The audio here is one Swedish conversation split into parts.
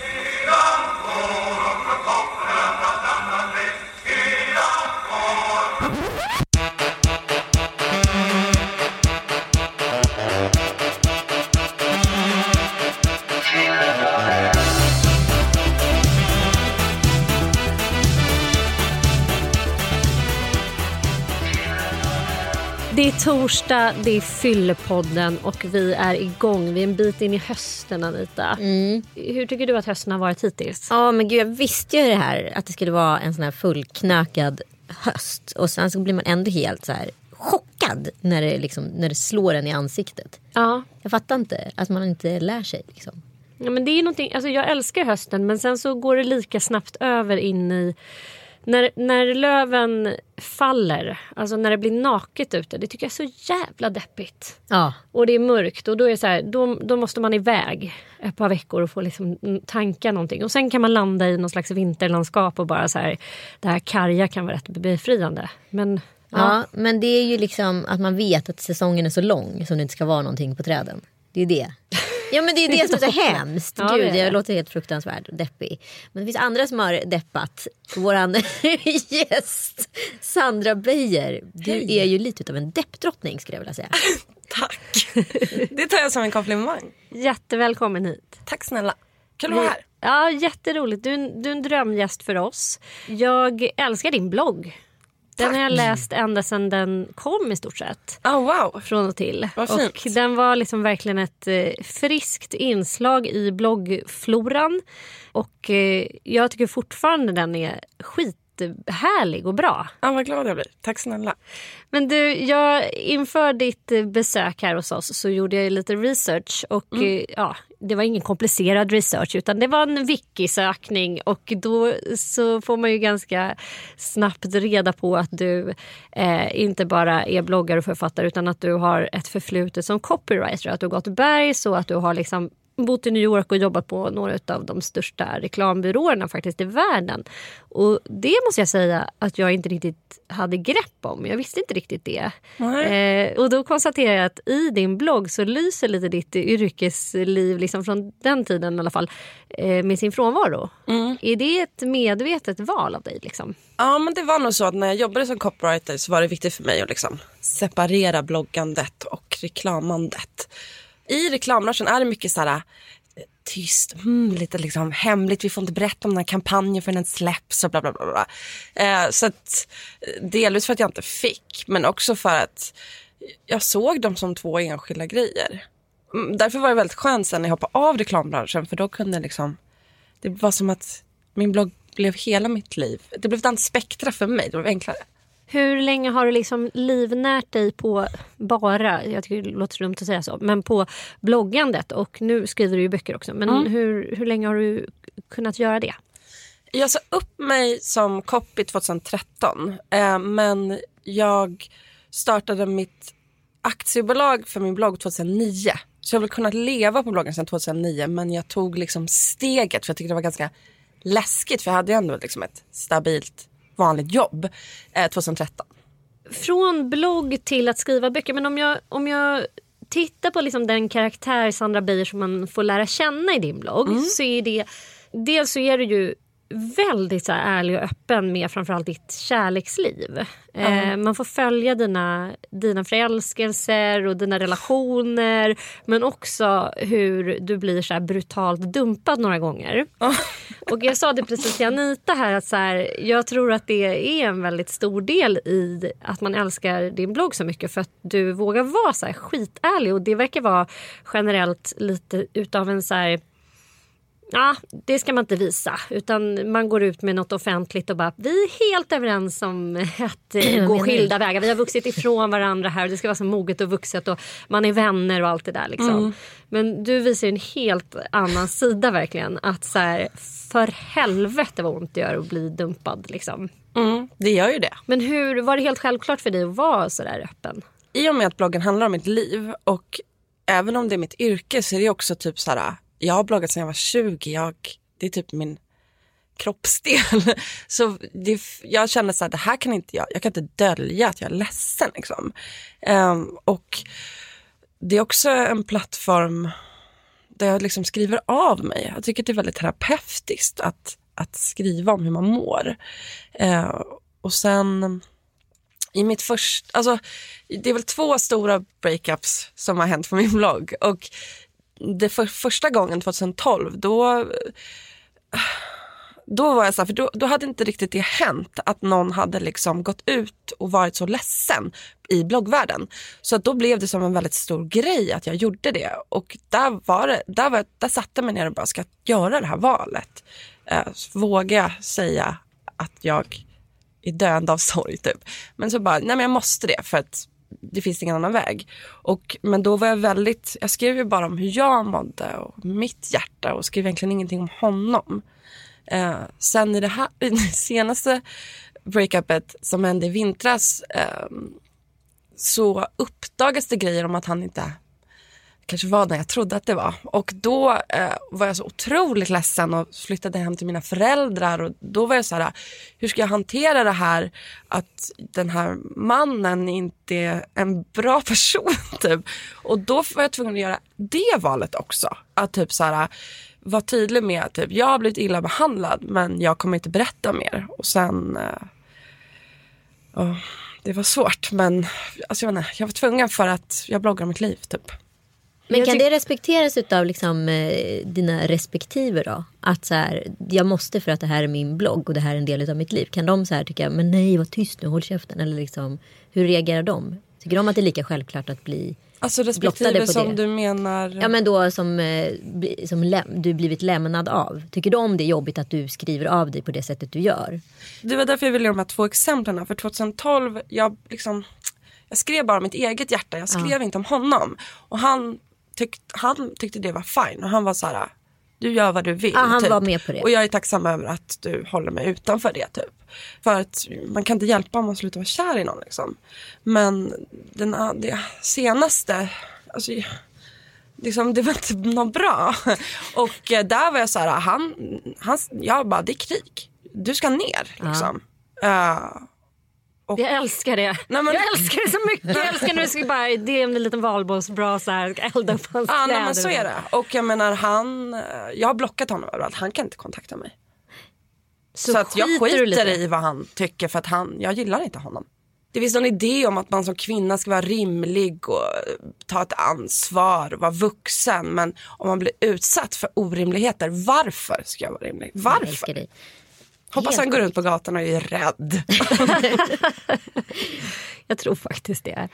Yeah. Torsdag, det är Fyllepodden och vi är igång. Vi är en bit in i hösten Anita. Hur tycker du att hösten har varit hittills? Ja men gud jag visste ju det här att det skulle vara en sån här fullknökad höst. Och sen så blir man ändå helt så här chockad när det, liksom, när det slår en i ansiktet. Ja. Jag fattar inte att man inte lär sig. Liksom. ja men det är någonting, alltså jag älskar hösten men sen så går det lika snabbt över in i när, när löven faller, alltså när det blir naket ute, det tycker jag är så jävla deppigt. Ja. Och det är mörkt och då, är så här, då, då måste man iväg ett par veckor och få liksom tanka någonting. Och sen kan man landa i någon slags vinterlandskap och bara så här, det här karga kan vara rätt befriande. Men ja, ja men det är ju liksom att man vet att säsongen är så lång som det inte ska vara någonting på träden. Det är det. Ja men det är det som är så hemskt. Ja, det Gud jag låter helt fruktansvärd och deppig. Men det finns andra som har deppat. Våran gäst Sandra Beijer. Du är ju lite av en deppdrottning skulle jag vilja säga. Tack. Det tar jag som en komplimang. jättevälkommen hit. Tack snälla. Kul att vara här. Ja, jätteroligt. Du, är en- du är en drömgäst för oss. Jag älskar din blogg. Den har jag läst ända sedan den kom i stort sett. Oh, wow. Från och till. Och den var liksom verkligen ett eh, friskt inslag i bloggfloran. Och eh, jag tycker fortfarande den är skithärlig och bra. Ja, vad glad jag blir. Tack snälla. Men du, jag, inför ditt eh, besök här hos oss så gjorde jag lite research. Och eh, ja, Det var ingen komplicerad research utan det var en wiki-sökning. Och då så får man ju ganska snabbt reda på att du eh, inte bara är bloggare och författare utan att du har ett förflutet som copywriter. Att du har gått bergs och att du har liksom bott i New York och jobbat på några av de största reklambyråerna faktiskt i världen. Och det måste jag säga att jag inte riktigt hade grepp om. Jag visste inte riktigt det. Eh, och då konstaterar jag att i din blogg så lyser lite ditt yrkesliv liksom från den tiden i alla fall eh, med sin frånvaro. Är det ett medvetet val av dig? Liksom? Ja men det var nog så att när jag jobbade som copywriter så var det viktigt för mig att liksom separera bloggandet och reklamandet. I reklambranschen är det mycket så här eh, tyst, mm, lite liksom hemligt, vi får inte berätta om den här kampanjen förrän den släpps och bla bla bla. bla. Eh, så att, eh, delvis för att jag inte fick men också för att jag såg dem som två enskilda grejer. Mm, därför var det väldigt skönt sen när jag hoppade av reklambranschen för då kunde jag liksom det var som att min blogg blev hela mitt liv. Det blev ett annat spektra för mig, det blev enklare. Hur länge har du liksom livnärt dig på bara, jag tycker det låter dumt att säga så, men på bloggandet och nu skriver du ju böcker också. Men hur, hur länge har du kunnat göra det? Jag sa upp mig som copy 2013 eh, men jag startade mitt aktiebolag för min blogg 2009. Så jag har kunnat leva på bloggen sedan 2009 men jag tog liksom steget för jag tyckte det var ganska läskigt för jag hade ju ändå liksom ett stabilt vanligt jobb eh, 2013. Från blogg till att skriva böcker. Men om jag, om jag tittar på liksom den karaktär Sandra Beijer som man får lära känna i din blogg. Så är det, dels så är du ju väldigt så ärlig och öppen med framförallt ditt kärleksliv. Eh, man får följa dina, dina förälskelser och dina relationer. Men också hur du blir så här brutalt dumpad några gånger. Och jag sa det precis till Anita här att så här, jag tror att det är en väldigt stor del i att man älskar din blogg så mycket för att du vågar vara så här skitärlig. Och det verkar vara generellt lite utav en så här Ja, det ska man inte visa. Utan man går ut med något offentligt och bara vi är helt överens om att eh, gå skilda vägar. Vi har vuxit ifrån varandra här och det ska vara så moget och vuxet och man är vänner och allt det där. Liksom. Men du visar en helt annan sida verkligen. Att så här, för helvete vad ont det gör att bli dumpad. Liksom. Mm, det gör ju det. Men hur var det helt självklart för dig att vara så där öppen? i och med att bloggen handlar om mitt liv och även om det är mitt yrke så är det också typ så här. Jag har bloggat sedan jag var 20. Jag, det är typ min kroppsdel. Så det, jag kände så här, det här kan inte jag, jag kan inte dölja att jag är ledsen liksom. Um, och det är också en plattform där jag liksom skriver av mig. Jag tycker det är väldigt terapeutiskt att, att skriva om hur man mår. Uh, och sen i mitt första, alltså det är väl två stora breakups som har hänt på min blogg. Och det för, första gången 2012 då då var jag så här, för då, då hade inte riktigt det hänt att någon hade liksom gått ut och varit så ledsen i bloggvärlden. Så då blev det som en väldigt stor grej att jag gjorde det. Och där, var det, där, var, där satte jag mig ner och bara, ska jag göra det här valet? Eh, våga säga att jag är döende av sorg typ. Men så bara, nej men jag måste det för att det finns ingen annan väg. Och, men då var jag väldigt, jag skrev ju bara om hur jag mådde och mitt hjärta och skrev egentligen ingenting om honom. Eh, sen i det, här, i det senaste breakupet som hände i vintras eh, så uppdagas det grejer om att han inte kanske var den jag trodde att det var. Och då eh, var jag så otroligt ledsen och flyttade hem till mina föräldrar. Och då var jag så här, hur ska jag hantera det här att den här mannen inte är en bra person? Typ. Och då var jag tvungen att göra det valet också. Att typ så här, vara tydlig med att typ, jag har blivit illa behandlad men jag kommer inte berätta mer. Och sen... eh, oh, det var svårt men alltså, jag, inte, jag var tvungen för att jag bloggar om mitt liv. Typ. Men kan det respekteras av liksom, eh, dina respektive då? Att så här, jag måste för att det här är min blogg och det här är en del av mitt liv. Kan de så här tycka, men nej var tyst nu, håll käften. Eller liksom, hur reagerar de? Tycker de att det är lika självklart att bli Alltså respektive som det. du menar? Ja men då som, eh, som du blivit lämnad av. Tycker du om det är jobbigt att du skriver av dig på det sättet du gör? Det var därför jag ville ge de här två exemplen. För 2012, jag, liksom, jag skrev bara mitt eget hjärta. Jag skrev ja. inte om honom. Och han, tyck, han tyckte det var fine. Och han var så här, du gör vad du vill. Ja, han typ. var med på det. Och jag är tacksam över att du håller mig utanför det typ. För att man kan inte hjälpa om man slutar vara kär i någon liksom. Men den det senaste, alltså, liksom, det var inte något bra. Och eh, där var jag så här, han, han, jag bara det är krig. Du ska ner liksom. Ja. Uh, och, jag älskar det. Nej, men... Jag älskar det så mycket. Jag älskar du ska bara, det är en liten valborgsbrasa här, elda upp hans ja, nej, men så är det. Och jag menar han, jag har blockat honom överallt. Han kan inte kontakta mig. Så, så att jag skiter i vad han tycker för att han, jag gillar inte honom. Det finns någon idé om att man som kvinna ska vara rimlig och ta ett ansvar och vara vuxen. Men om man blir utsatt för orimligheter, varför ska jag vara rimlig? Varför? Hoppas han går runt på gatan och är rädd. jag tror faktiskt det.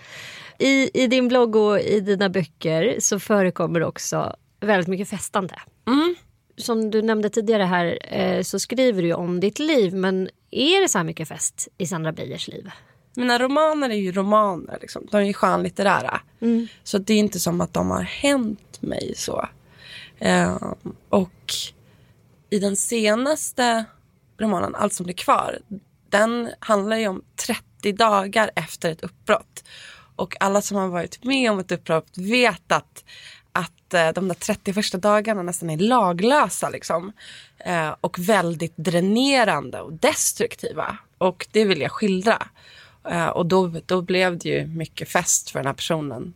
I, I din blogg och i dina böcker så förekommer också väldigt mycket festande. Mm som du nämnde tidigare här eh, så skriver du om ditt liv. Men är det så här mycket fest i Sandra Beijers liv? Mina romaner är ju romaner. Liksom. De är ju skönlitterära. Mm. Så det är inte som att de har hänt mig så. Eh, och i den senaste romanen, Allt som blir kvar. Den handlar ju om 30 dagar efter ett uppbrott. Och alla som har varit med om ett uppbrott vet att att eh, de där 30 första dagarna nästan är laglösa. Liksom. Eh, och väldigt dränerande och destruktiva. Och det vill jag skildra. Eh, och då, då blev det ju mycket fest för den här personen.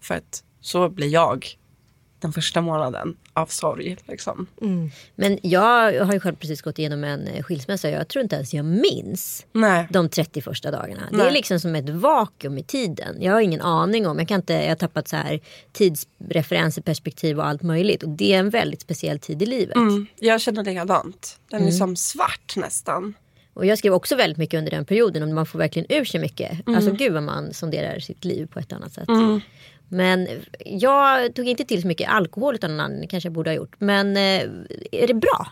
För att så blir jag den första månaden av sorg. Liksom. Mm. Men jag har ju själv precis gått igenom en eh, skilsmässa. Jag tror inte ens jag minns Nej. de 30 första dagarna. Nej. Det är liksom som ett vakuum i tiden. Jag har ingen aning om. Jag, kan inte, jag har tappat så här tidsreferenser, perspektiv och allt möjligt. Och det är en väldigt speciell tid i livet. Mm. Jag känner likadant. Den är mm. som svart nästan. Och jag skrev också väldigt mycket under den perioden. Om man får verkligen ur sig mycket. Mm. Alltså gud vad man sonderar sitt liv på ett annat sätt. Mm. Men jag tog inte till så mycket alkohol utan någon annan kanske jag borde ha gjort. Men eh, är det bra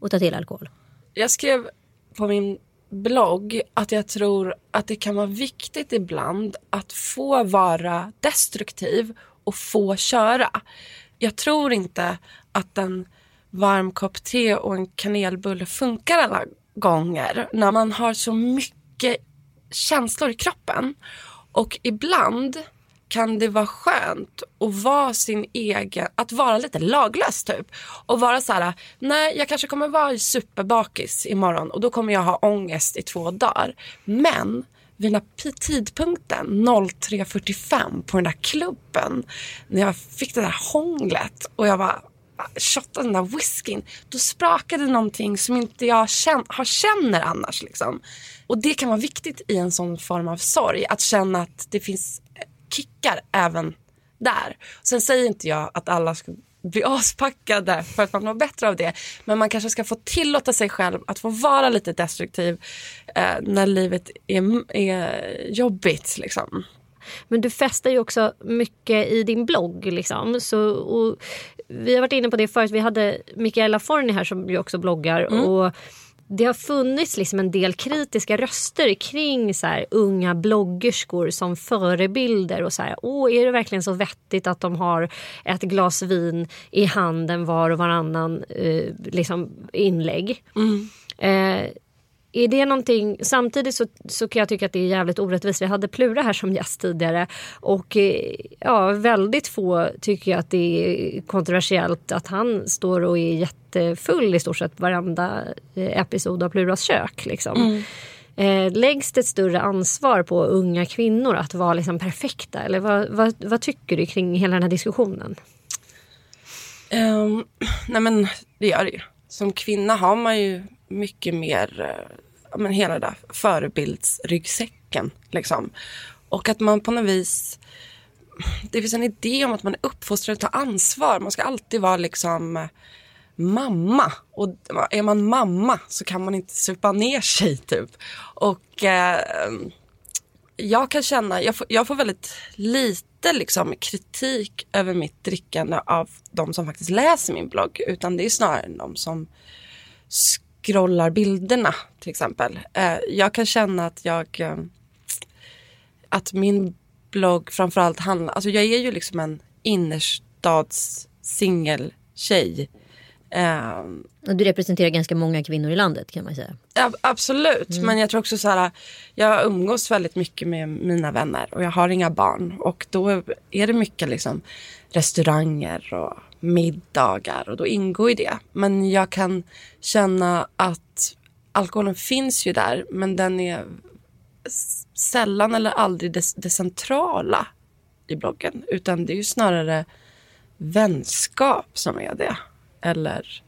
att ta till alkohol? Jag skrev på min blogg att jag tror att det kan vara viktigt ibland att få vara destruktiv och få köra. Jag tror inte att en varm kopp te och en kanelbulle funkar alla gånger när man har så mycket känslor i kroppen. Och ibland kan det vara skönt att vara sin egen, att vara lite laglös typ. Och vara så här, nej jag kanske kommer vara superbakis imorgon och då kommer jag ha ångest i två dagar. Men vid den här tidpunkten 03.45 på den där klubben när jag fick det där hånglet och jag var ah, shottade den där whiskyn, då sprakade någonting som inte jag känn, har känner annars. Liksom. Och det kan vara viktigt i en sån form av sorg, att känna att det finns kickar även där. Sen säger inte jag att alla ska bli aspackade för att man mår bättre av det. Men man kanske ska få tillåta sig själv att få vara lite destruktiv eh, när livet är, är jobbigt. Liksom. Men du festar ju också mycket i din blogg. Liksom. Så, vi har varit inne på det förut. Vi hade Mikaela Forni här som ju också bloggar. Mm. Och det har funnits liksom en del kritiska röster kring så här, unga bloggerskor som förebilder. och så här, Åh, Är det verkligen så vettigt att de har ett glas vin i handen var och varannan eh, liksom inlägg? Mm. Eh, är det någonting, samtidigt så, så kan jag tycka att det är jävligt orättvist. Vi hade Plura här som gäst tidigare och eh, ja, väldigt få tycker att det är kontroversiellt att han står och är jättefull i stort sett varenda eh, episod av Pluras kök. Liksom. Mm. Eh, läggs det ett större ansvar på unga kvinnor att vara liksom perfekta? Eller vad, vad, vad tycker du kring hela den här diskussionen? Um, nej men det gör det ju. Som kvinna har man ju mycket mer eh, men, hela den där förebildsryggsäcken. Liksom. Och att man på något vis... Det finns en idé om att man är uppfostrad att ta ansvar. Man ska alltid vara liksom mamma. Och är man mamma så kan man inte supa ner sig typ. Och eh, jag kan känna, jag får, jag får väldigt lite liksom, kritik över mitt drickande av de som faktiskt läser min blogg. Utan det är snarare de som scrollar bilderna till exempel. Eh, jag kan känna att jag eh, att min blogg framförallt handlar, alltså jag är ju liksom en innerstads singeltjej. Eh, och du representerar ganska många kvinnor i landet kan man säga. Ja, absolut, mm. men jag tror också så här, jag umgås väldigt mycket med mina vänner och jag har inga barn och då är det mycket liksom restauranger och middagar och då ingår ju det. Men jag kan känna att alkoholen finns ju där men den är sällan eller aldrig det, det centrala i bloggen. Utan det är ju snarare vänskap som är det. Eller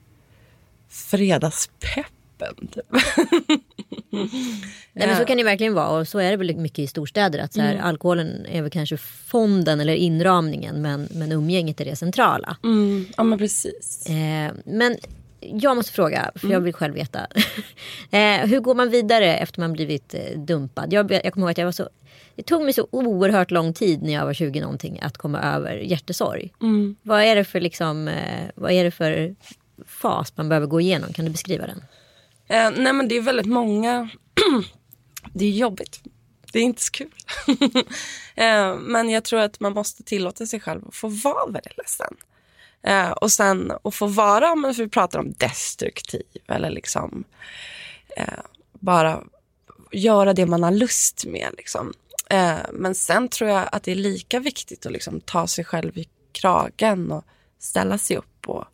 fredagspeppen. Typ. Nej, men så kan det verkligen vara och så är det väl mycket i storstäder. Att så här, mm. Alkoholen är väl kanske fonden eller inramningen men, men umgänget är det centrala. Mm. Ja men precis. Eh, men jag måste fråga, för jag mm. vill själv veta. eh, hur går man vidare efter man blivit eh, dumpad? Jag, jag kommer ihåg att jag var så det tog mig så oerhört lång tid när jag var 20 någonting att komma över hjärtesorg. Mm. Vad är det för liksom, eh, vad är det för fas man behöver gå igenom? Kan du beskriva den? Eh, nej men det är väldigt många det är jobbigt. Det är inte så kul. eh, men jag tror att man måste tillåta sig själv att få vara väldigt ledsen. Eh, och sen att få vara, om vi pratar om destruktiv eller liksom eh, bara göra det man har lust med. Liksom. Eh, men sen tror jag att det är lika viktigt att liksom ta sig själv i kragen och ställa sig upp och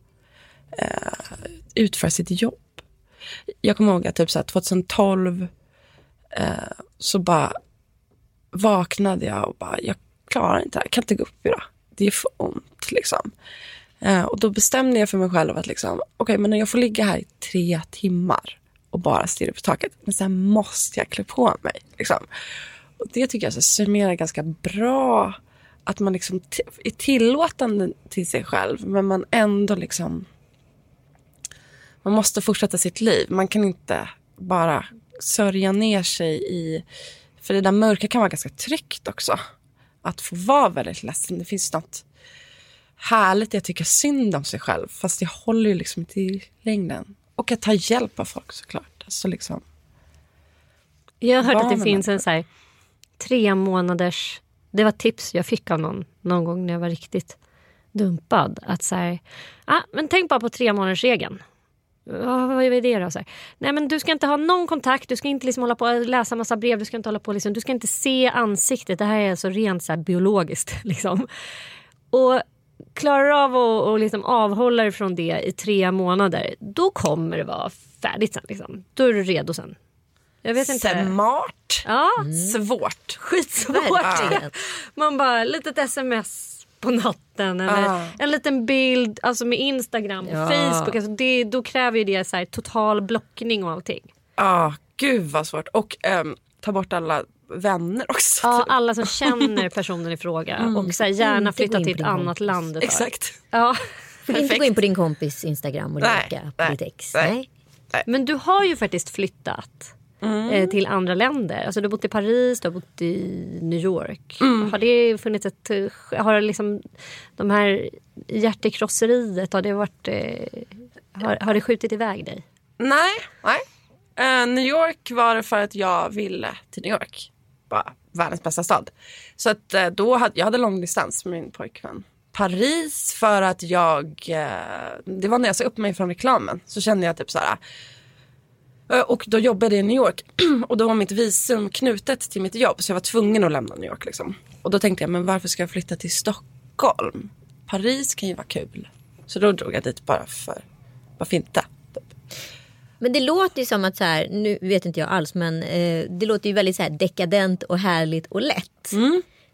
eh, utföra sitt jobb. Jag kommer ihåg att typ så här, 2012 eh, så bara vaknade jag och bara, jag klarar inte det här, jag kan inte gå upp idag. Det är för ont liksom. Eh, och då bestämde jag för mig själv att liksom, okej, okay, men jag får ligga här i tre timmar och bara stirra på taket. Men sen måste jag klä på mig. Liksom. Och det tycker jag så summerar ganska bra. Att man liksom är tillåtande till sig själv men man ändå liksom... Man måste fortsätta sitt liv. Man kan inte bara sörja ner sig i... För det där mörka kan vara ganska tryggt också. Att få vara väldigt ledsen. Det finns något härligt i att tycka synd om sig själv. Fast det håller ju liksom inte i längden. Och att ta hjälp av folk såklart. Alltså liksom, jag har hört att det finns en så här, tre månaders... Det var tips jag fick av någon någon gång när jag var riktigt dumpad. Att så här, ah, men tänk bara på tre månaders regeln. Oh, vad är det då? Så här, Nej men du ska inte ha någon kontakt, du ska inte liksom hålla på och läsa massa brev, du ska inte hålla på liksom, du ska inte se ansiktet. Det här är alltså rent så biologiskt. Liksom. Och klarar av att och liksom avhålla dig från det i tre månader, då kommer det vara färdigt sen. Liksom. Då är du redo sen. Jag vet inte. Smart. Ja, Svårt. skitsvårt. Man bara, litet sms på natten eller Ah. en liten bild alltså med Instagram och Ja. Facebook. Alltså det, då kräver ju det så här, total blockning och allting. Ja, gud vad svårt. Och ehm, ta bort alla vänner också. Ja, typ. alla som känner personen i fråga och så här, gärna flytta till ett annat kompis. land. Exakt. Ja. Får inte gå in på din kompis Instagram och leka på ditt ex. nej. Nej. Men du har ju faktiskt flyttat eh, till andra länder. Alltså, du har bott i Paris, du har bott i New York. Har det funnits ett... eh, Har liksom de här hjärtekrosseriet, har det varit... Eh, har, har det skjutit iväg dig? Nej, nej. Eh, New York var det för att jag ville till New York. Bara världens bästa stad. Så att eh, då hade jag hade långdistans med min pojkvän. Paris för att jag, eh, det var när jag sa upp mig från reklamen så kände jag typ så här. Eh, och då jobbade jag i New York och då var mitt visum knutet till mitt jobb så jag var tvungen att lämna New York liksom. Och då tänkte jag, men varför ska jag flytta till Stockholm? Paris kan ju vara kul. Så då drog jag dit bara för, varför inte? Typ. Men det låter ju som att så här, nu vet inte jag alls men eh, det låter ju väldigt så här dekadent och härligt och lätt.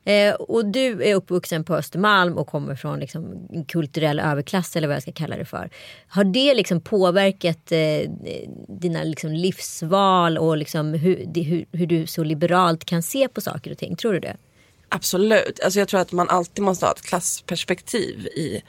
Eh, och du är uppvuxen på Östermalm och kommer från liksom, en kulturell överklass eller vad jag ska kalla det för. Har det liksom påverkat eh, dina liksom, livsval och liksom, hur, det, hur, hur du så liberalt kan se på saker och ting? Tror du det? Absolut. Alltså jag tror att man alltid måste ha ett klassperspektiv i,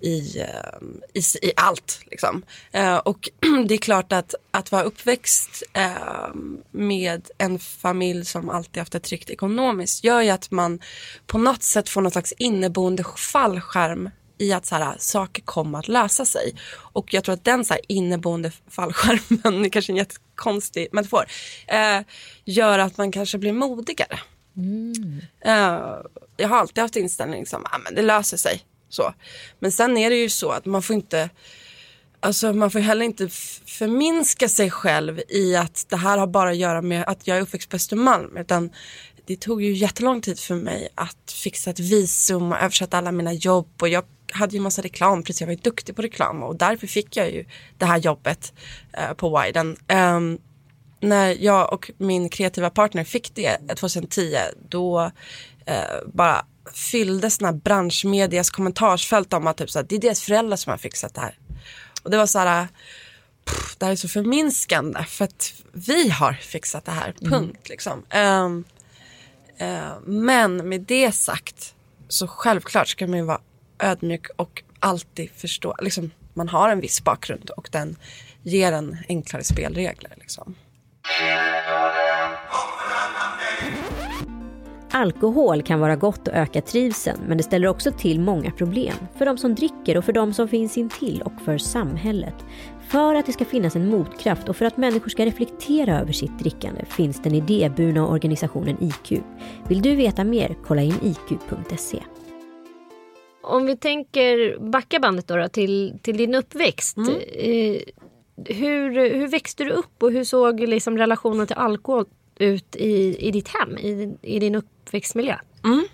i, eh, i, i allt. Liksom. Eh, och det är klart att, att vara uppväxt eh, med en familj som alltid haft det tryggt ekonomiskt gör ju att man på något sätt får någon slags inneboende fallskärm i att så här, saker kommer att lösa sig. Och jag tror att den så här, inneboende fallskärmen, det är kanske en jättekonstig metafor, eh, gör att man kanske blir modigare. Eh, jag har alltid haft inställning som ah, men det löser sig. Så. Men sen är det ju så att man får inte Alltså man får heller inte förminska sig själv i att det här har bara att göra med att jag är uppväxt på Östermalm. Utan det tog ju jättelång tid för mig att fixa ett visum och översätta alla mina jobb. Och jag hade ju massa reklam, precis jag var ju duktig på reklam och därför fick jag ju det här jobbet eh, på Widen. Um, ehm, när jag och min kreativa partner fick det 2010 då eh, bara fylldes den här branschmedias kommentarsfält om att typ, så här, det är deras föräldrar som har fixat det här. Och det var så här, pff, det här är så förminskande för att vi har fixat det här, punkt. Liksom. Ehm, eh, men med det sagt så självklart ska man ju vara ödmjuk och alltid förstå, liksom, man har en viss bakgrund och den ger en enklare spelregler. Liksom. Alkohol kan vara gott och öka trivseln men det ställer också till många problem. För de som dricker och för de som finns intill och för samhället. För att det ska finnas en motkraft och för att människor ska reflektera över sitt drickande finns den idéburna organisationen IQ. Vill du veta mer? Kolla in iq.se. Om vi tänker backa bandet då, då till, till din uppväxt. Eh, hur, hur växte du upp och hur såg liksom relationen till alkohol ut i, i ditt hem, i, i din uppväxtmiljö? Mm.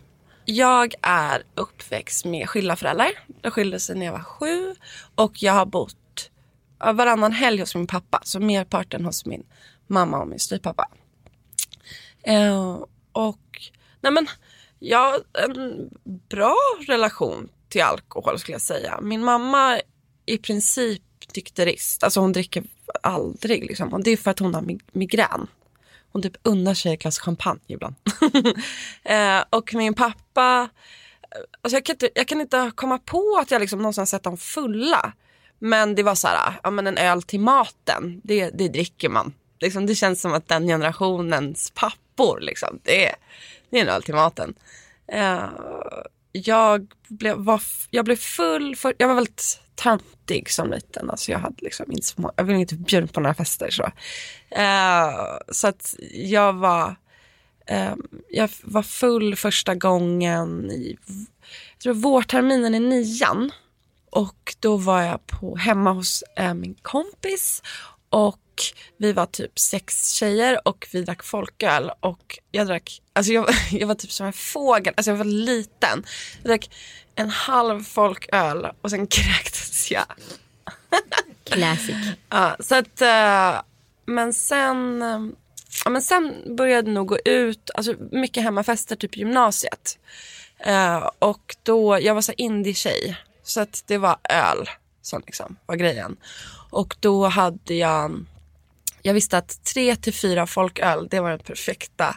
Jag är uppväxt med skilda föräldrar. De skilde sig när jag var sju och jag har bott varannan helg hos min pappa. Så merparten hos min mamma och min styvpappa. Eh, och nej men, jag har en bra relation till alkohol skulle jag säga. Min mamma i princip nykterist. Alltså hon dricker aldrig liksom. Och det är för att hon har migrän. Hon typ unnar sig ett glas champagne ibland. eh, och min pappa, alltså jag, kan inte, jag kan inte komma på att jag liksom någonsin sett dem fulla. Men det var så här, ja men en öl till maten, det, det dricker man. Liksom, det känns som att den generationens pappor, liksom, det, det är en öl till maten. Eh, jag, blev, var, jag blev full, för, jag var väldigt tantig som liten. Alltså jag, hade liksom inte så jag blev inte bjuden på några fester. Så, uh, så att jag var, uh, jag var full första gången i jag tror vårterminen i nian. Och då var jag på, hemma hos uh, min kompis och vi var typ sex tjejer och vi drack folköl och jag drack, alltså jag, jag var typ som en fågel, alltså jag var liten. Jag drack en halv folköl och sen kräktes jag. Classic. Ja, så att, eh, men sen, eh, ja, men sen började jag nog gå ut, alltså mycket hemmafester, typ gymnasiet. Eh, och då, jag var så indie-tjej. Så att det var öl som liksom var grejen. Och då hade jag, jag visste att tre till fyra folköl, det var den perfekta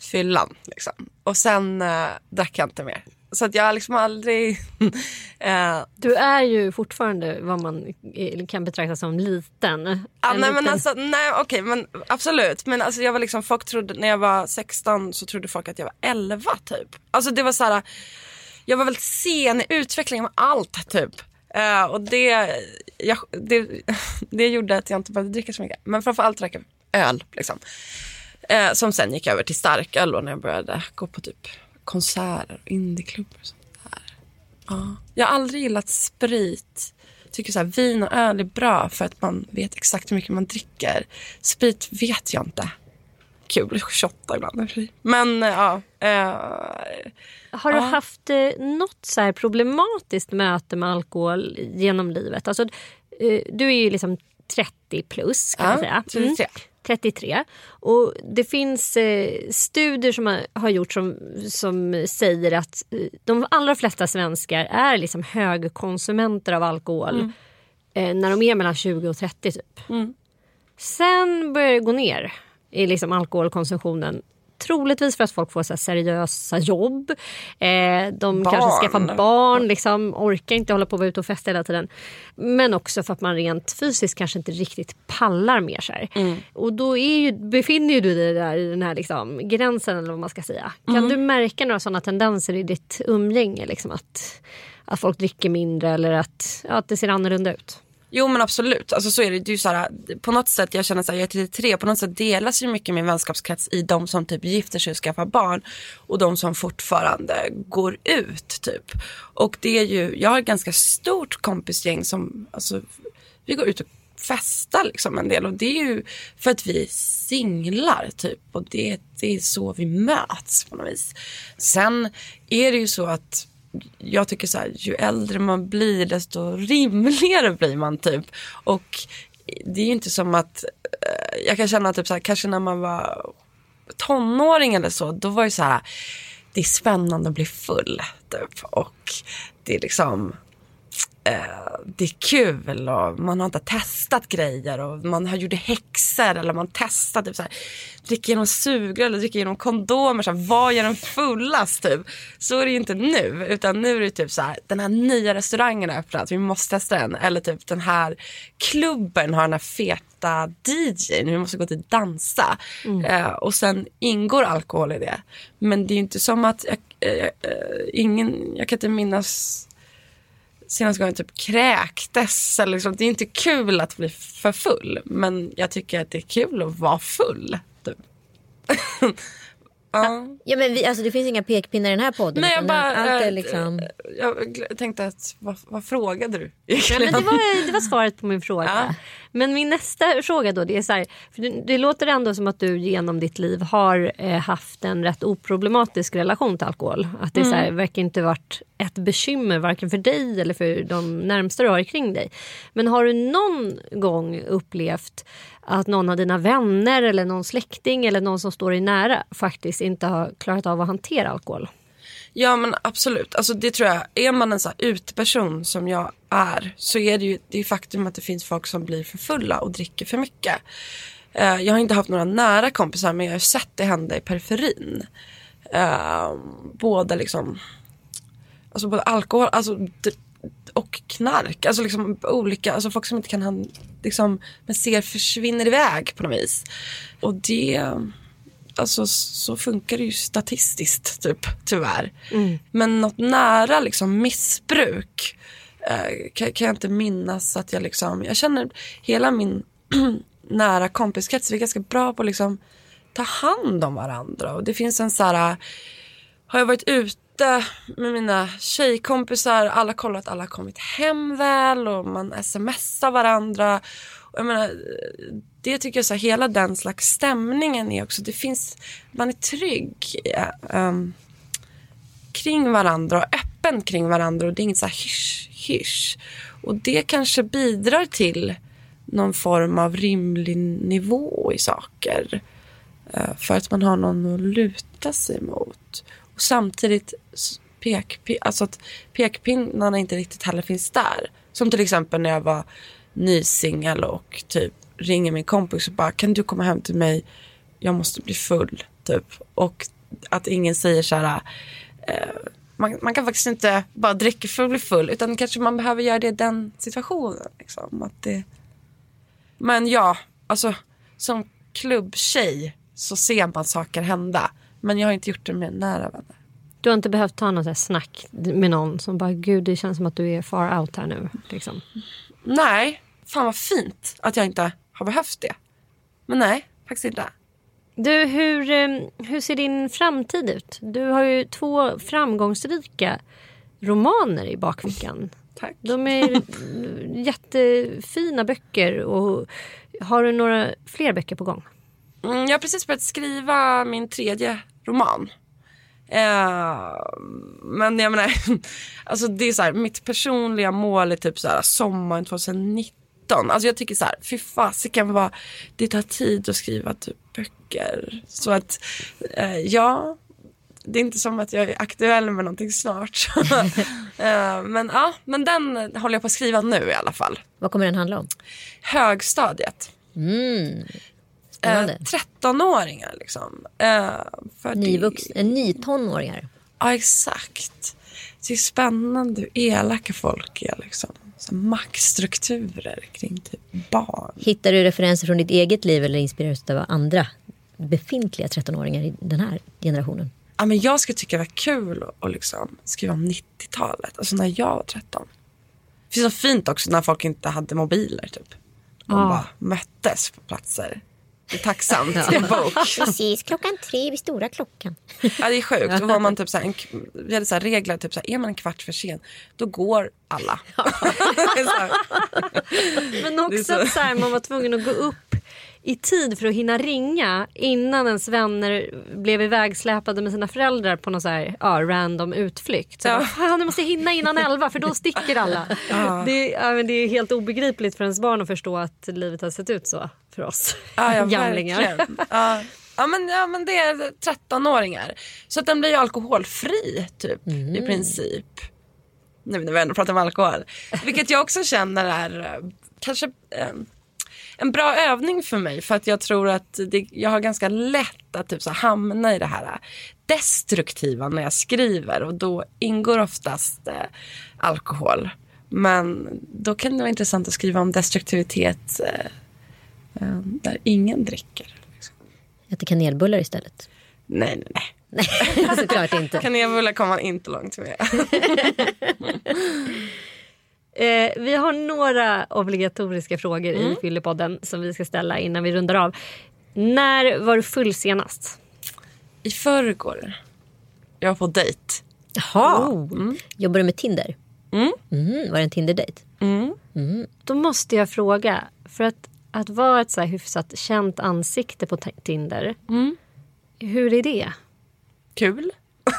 fyllan. Liksom. Och sen eh, drack jag inte mer. Så att jag har liksom aldrig... eh, Du är ju fortfarande vad man kan betrakta som liten. En nej, men liten- alltså, nej okej men absolut. Men alltså jag var liksom, folk trodde, när jag var 16 så trodde folk att jag var 11 typ. Alltså det var så här, jag var väldigt sen i utvecklingen med allt typ. Uh, och det, jag, det, det gjorde att jag inte började dricka så mycket. Men framförallt drack jag öl liksom. Uh, som sen gick över till starköl när jag började gå på typ konserter och indieklubbar och sånt där. Jag har aldrig gillat sprit. Tycker så här, vin och öl är bra för att man vet exakt hur mycket man dricker. Sprit vet jag inte. Kul att shotta ibland. Men eh, ja. Uh, har du Ja. haft eh, något så här problematiskt möte med alkohol genom livet? Alltså, eh, du är ju liksom 30 plus kan Ja, man säga. 33. 33. Och det finns eh, studier som har, har gjorts som, som säger att eh, de allra flesta svenskar är liksom högkonsumenter av alkohol eh, när de är mellan 20 och 30 typ. Mm. Sen börjar det gå ner i liksom alkoholkonsumtionen. Troligtvis för att folk får så seriösa jobb. Eh, de Barn. kanske skaffar barn, liksom, orkar inte hålla på att vara ute och festa hela tiden. Men också för att man rent fysiskt kanske inte riktigt pallar mer. Så här. Och då är ju, befinner ju du dig där i den här liksom, gränsen eller vad man ska säga. Kan du märka några sådana tendenser i ditt umgänge? Liksom, att, att folk dricker mindre eller att, ja, att det ser annorlunda ut? Jo men absolut, alltså så är det. det är ju så här, på något sätt, jag känner att jag är 33, på något sätt delas ju mycket min vänskapskrets i de som typ gifter sig och skaffar barn och de som fortfarande går ut typ. Och det är ju, jag har ett ganska stort kompisgäng som, alltså vi går ut och festar liksom en del och det är ju för att vi är singlar typ och det, det är så vi möts på något vis. Sen är det ju så att jag tycker så här, ju äldre man blir desto rimligare blir man typ. Och det är ju inte som att, eh, jag kan känna typ så här, kanske när man var tonåring eller så, då var det så här, det är spännande att bli full typ. Och det är liksom, det är kul och man har inte testat grejer och man har gjort häxor eller man testar typ så här, dricker genom sugrör eller dricker genom kondomer. Så här, vad gör en fullast typ? Så är det ju inte nu utan nu är det typ så här, den här nya restaurangen har öppnat, vi måste testa den. Eller typ den här klubben har den här feta DJn, vi måste gå till dansa. Eh, och sen ingår alkohol i det. Men det är ju inte som att, jag, eh, eh, ingen, jag kan inte minnas senast gången jag typ kräktes. Eller liksom, det är inte kul att bli för full. Men jag tycker att det är kul att vara full. Typ. ja. Ja, men vi, alltså, det finns inga pekpinnar i den här podden. Nej, jag bara... allt är eh, liksom... Jag tänkte att, vad, vad frågade du? Ja, men det, var, det var svaret på min fråga. Ja. Men min nästa fråga då, det är så här, för det, det låter ändå som att du genom ditt liv har eh, haft en rätt oproblematisk relation till alkohol. Att det så här, verkar inte varit ett bekymmer varken för dig eller för de närmsta du har kring dig. Men har du någon gång upplevt att någon av dina vänner eller någon släkting eller någon som står dig nära faktiskt inte har klarat av att hantera alkohol? Ja men absolut. Alltså det tror jag, är man en sån här uteperson som jag är så är det ju det är faktum att det finns folk som blir för fulla och dricker för mycket. Uh, jag har inte haft några nära kompisar men jag har sett det hända i periferin. Uh, både liksom, alltså både alkohol alltså, och knark. Alltså liksom olika, alltså folk som inte kan liksom, men ser försvinner iväg på något vis. Och det, alltså så funkar det ju statistiskt typ, tyvärr. Men något nära liksom missbruk eh, kan, kan jag inte minnas att jag liksom, jag känner hela min nära kompiskrets, vi är ganska bra på att liksom ta hand om varandra och det finns en så här, har jag varit ute med mina tjejkompisar, alla kollar att alla har kommit hem väl och man smsar varandra. Och jag menar, det tycker jag så här, hela den slags stämningen är också, det finns, man är trygg ja, um, kring varandra och öppen kring varandra och det är inget så här hysch, hysch. Och det kanske bidrar till någon form av rimlig nivå i saker. Uh, för att man har någon att luta sig mot. Och samtidigt pekpin, alltså att pekpinnarna inte riktigt heller finns där. Som till exempel när jag var ny singel och typ ringer min kompis och bara kan du komma hem till mig? Jag måste bli full. Typ. Och att ingen säger så här eh, man, man kan faktiskt inte bara dricka för att bli full utan kanske man behöver göra det i den situationen. Liksom. Att det... Men ja, alltså som klubbtjej så ser man saker hända. Men jag har inte gjort det med nära vänner. Du har inte behövt ta något snack med någon som bara gud det känns som att du är far out här nu. Liksom. Nej, fan vad fint att jag inte har behövt det. Men nej, faktiskt inte. Du, hur, eh, hur ser din framtid ut? Du har ju två framgångsrika romaner i bakfickan. Tack. De är jättefina böcker. Och har du några fler böcker på gång? Mm, jag har precis börjat skriva min tredje roman. Eh, men jag menar, alltså det är så här, mitt personliga mål är typ så här, sommaren 2019. Alltså jag tycker så här, fy fasiken vad det tar tid att skriva typ böcker. Så att, eh, ja, det är inte som att jag är aktuell med någonting snart. eh, men ja, men den håller jag på att skriva nu i alla fall. Vad kommer den handla om? Högstadiet. Mm. Eh, Spännande. 13-åringar liksom. Eh, för Nyvux, det- en ny tonåringar. Ja, exakt. Det är spännande hur elaka folk är liksom. Så maktstrukturer kring typ barn. Hittar du referenser från ditt eget liv eller inspireras du av andra befintliga 13-åringar i den här generationen? Ja, men jag skulle tycka det var kul att, att liksom skriva om 90-talet, alltså när jag var 13. Det är så fint också när folk inte hade mobiler typ. Man Ja. bara möttes på platser. Tacksamt en bok. Precis, klockan tre vid stora klockan. Ja, det är sjukt. Då var man typ så här, en, vi hade så här regler, typ så här, är man en kvart för sen, då går alla. Men också så- att så här, man var tvungen att gå upp i tid för att hinna ringa innan ens vänner blev ivägsläpade med sina föräldrar på någon så här, ja, random utflykt. Så Ja. bara, Fan, du måste hinna innan elva för då sticker alla. Det, ja, men det är helt obegripligt för ens barn att förstå att livet har sett ut så för oss Ja, ja, gamlingar. Ja. Ja, men, ja, men det är 13-åringar. Så att den blir ju alkoholfri typ i princip. Nu när vi ändå pratar om alkohol. Vilket jag också känner är eh, kanske eh, en bra övning för mig. För att jag tror att det, jag har ganska lätt att typ så hamna i det här destruktiva när jag skriver. Och då ingår oftast eh, alkohol. Men då kan det vara intressant att skriva om destruktivitet eh, eh, där ingen dricker. Liksom. Äter kanelbullar istället. Nej, nej, nej. Nej, såklart inte. Kanelbullar kommer man inte långt med. Eh, vi har några obligatoriska frågor i Fyllepodden som vi ska ställa innan vi rundar av. När var du full senast? I förrgår. Jag var på dejt. Jaha. Jobbar du med Tinder? Mm. Mhm, Var det en Tinder-dejt? Då måste jag fråga, för att, att vara ett så här hyfsat känt ansikte på Ti- Tinder, hur är det? Kul.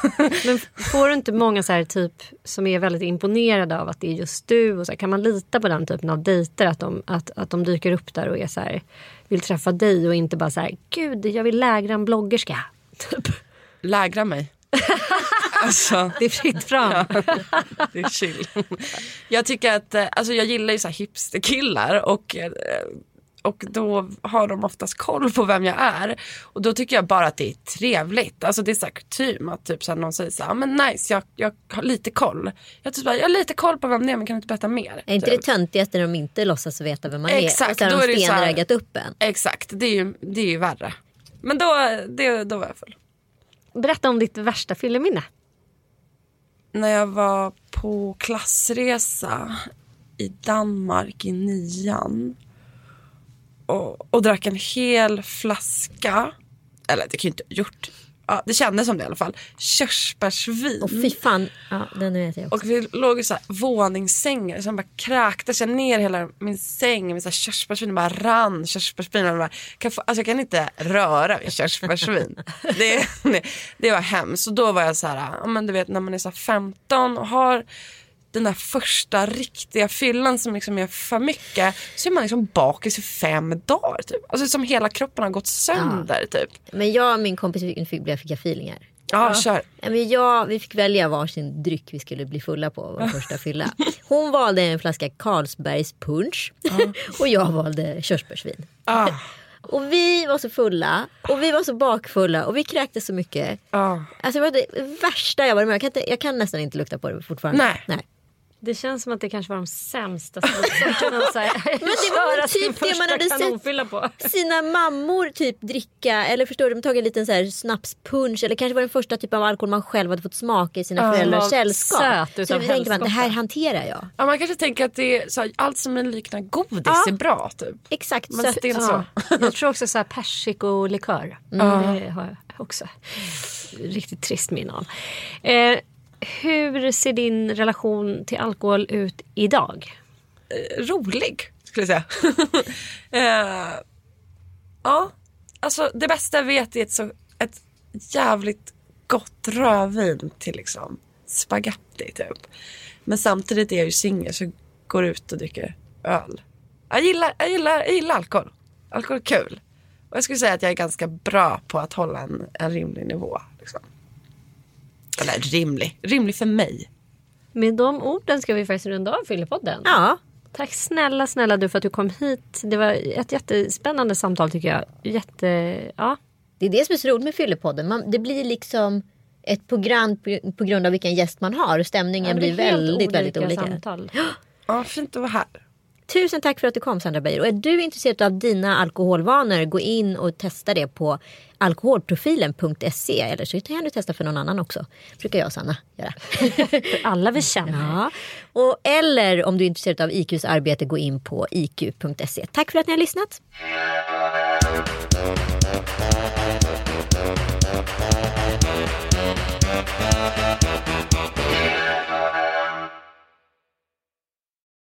Men får du inte många så här typ som är väldigt imponerade av att det är just du? Och så här, kan man lita på den typen av dejter? Att de, att, att de dyker upp där och är så här, vill träffa dig och inte bara så här, gud jag vill lägra en bloggerska. Typ. Lägra mig. alltså, Det är fritt fram. det är chill. Jag tycker att, eh, alltså jag gillar ju så här hipsterkillar och eh, och då har de oftast koll på vem jag är. Och då tycker jag bara att det är trevligt. Alltså det är så här kutym att typ så här någon säger så här, "Ja, men nice jag, jag har lite koll. Jag, typ bara, jag har lite koll på vem det är men kan du inte berätta mer? Är inte Typ. det töntigaste när de inte låtsas veta vem man är? Exakt, och så har då de är det så här- upp en. Exakt, det är ju, det är ju värre. Men då, det, då var jag full. Berätta om ditt värsta fylleminne. När jag var på klassresa i Danmark i nian och, och drack en hel flaska, eller det kan ju inte ha gjort, ja, det kändes som det i alla fall, körsbärsvin. Och fy fan, ja, den vet jag också. Och vi låg i så här våningssängar. Sen bara kräktes jag ner hela min säng med så här körsbärsvin. Det bara rann körsbärsvin. Och bara, kan få, alltså jag kan inte röra vid körsbärsvin. det, det, var hemskt. Så då var jag så här, ja, men du vet när man är så här 15 och har den där första riktiga fyllan som liksom är för mycket så är man liksom bakis i fem dagar. Typ. Alltså som hela kroppen har gått sönder. Typ. Men jag och min kompis fick, fick, fick jag feelingar. Ja, kör. Ja, Men jag, vi fick välja varsin dryck vi skulle bli fulla på vår första fylla. Hon valde en flaska Carlsbergs punch och jag valde körsbärsvin. Ah, Och vi var så fulla och vi var så bakfulla och vi kräktes så mycket. ah. Alltså det var det värsta jag varit med om. jag kan, inte, jag kan nästan inte lukta på det fortfarande. Nej. Nej. Det känns som att det kanske var de sämsta slutsorterna att så här, det var väl typ det man hade sett. på. Sina mammor typ dricka eller förstår du, de tagit en liten så här snapspunch eller kanske var den första typen av alkohol man själv hade fått smaka i sina föräldrars var sällskap. söt så då tänkte man det här hanterar jag. Ja, man kanske tänker att det är så här, allt som liknar godis Ja. är bra. Typ. Exakt Men sött. det Ja, så. jag tror också så här persikolikör. Det har jag också riktigt trist minne av. Eh, hur ser din relation till alkohol ut idag? Eh, rolig, skulle jag säga. eh, ja, alltså det bästa jag vet är ett, så, ett jävligt gott rödvin till liksom spaghetti typ. Men samtidigt är jag ju singel så jag går ut och dricker öl. Jag gillar, jag gillar, jag gillar alkohol. Alkohol är kul. Och jag skulle säga att jag är ganska bra på att hålla en, en rimlig nivå. Liksom. Eller rimlig, rimlig för mig. Med de orden ska vi faktiskt runda av Fyllepodden. Ja, Tack snälla, snälla du för att du kom hit. Det var ett jättespännande samtal tycker jag. Jätte, ja. det är det som är så roligt med Fyllepodden. Man, det blir liksom ett program på, på grund av vilken gäst man har stämningen det blir väldigt, väldigt olika. Samtal. Ja, fint att vara här. Tusen tack för att du kom Sandra Beijer. Och är du intresserad av dina alkoholvanor, gå in och testa det på alkoholprofilen.se. Eller så kan du testa för någon annan också. brukar jag och Sanna göra. För alla vi känner. ja. och, eller om du är intresserad av IQs arbete, gå in på iq.se. Tack för att ni har lyssnat.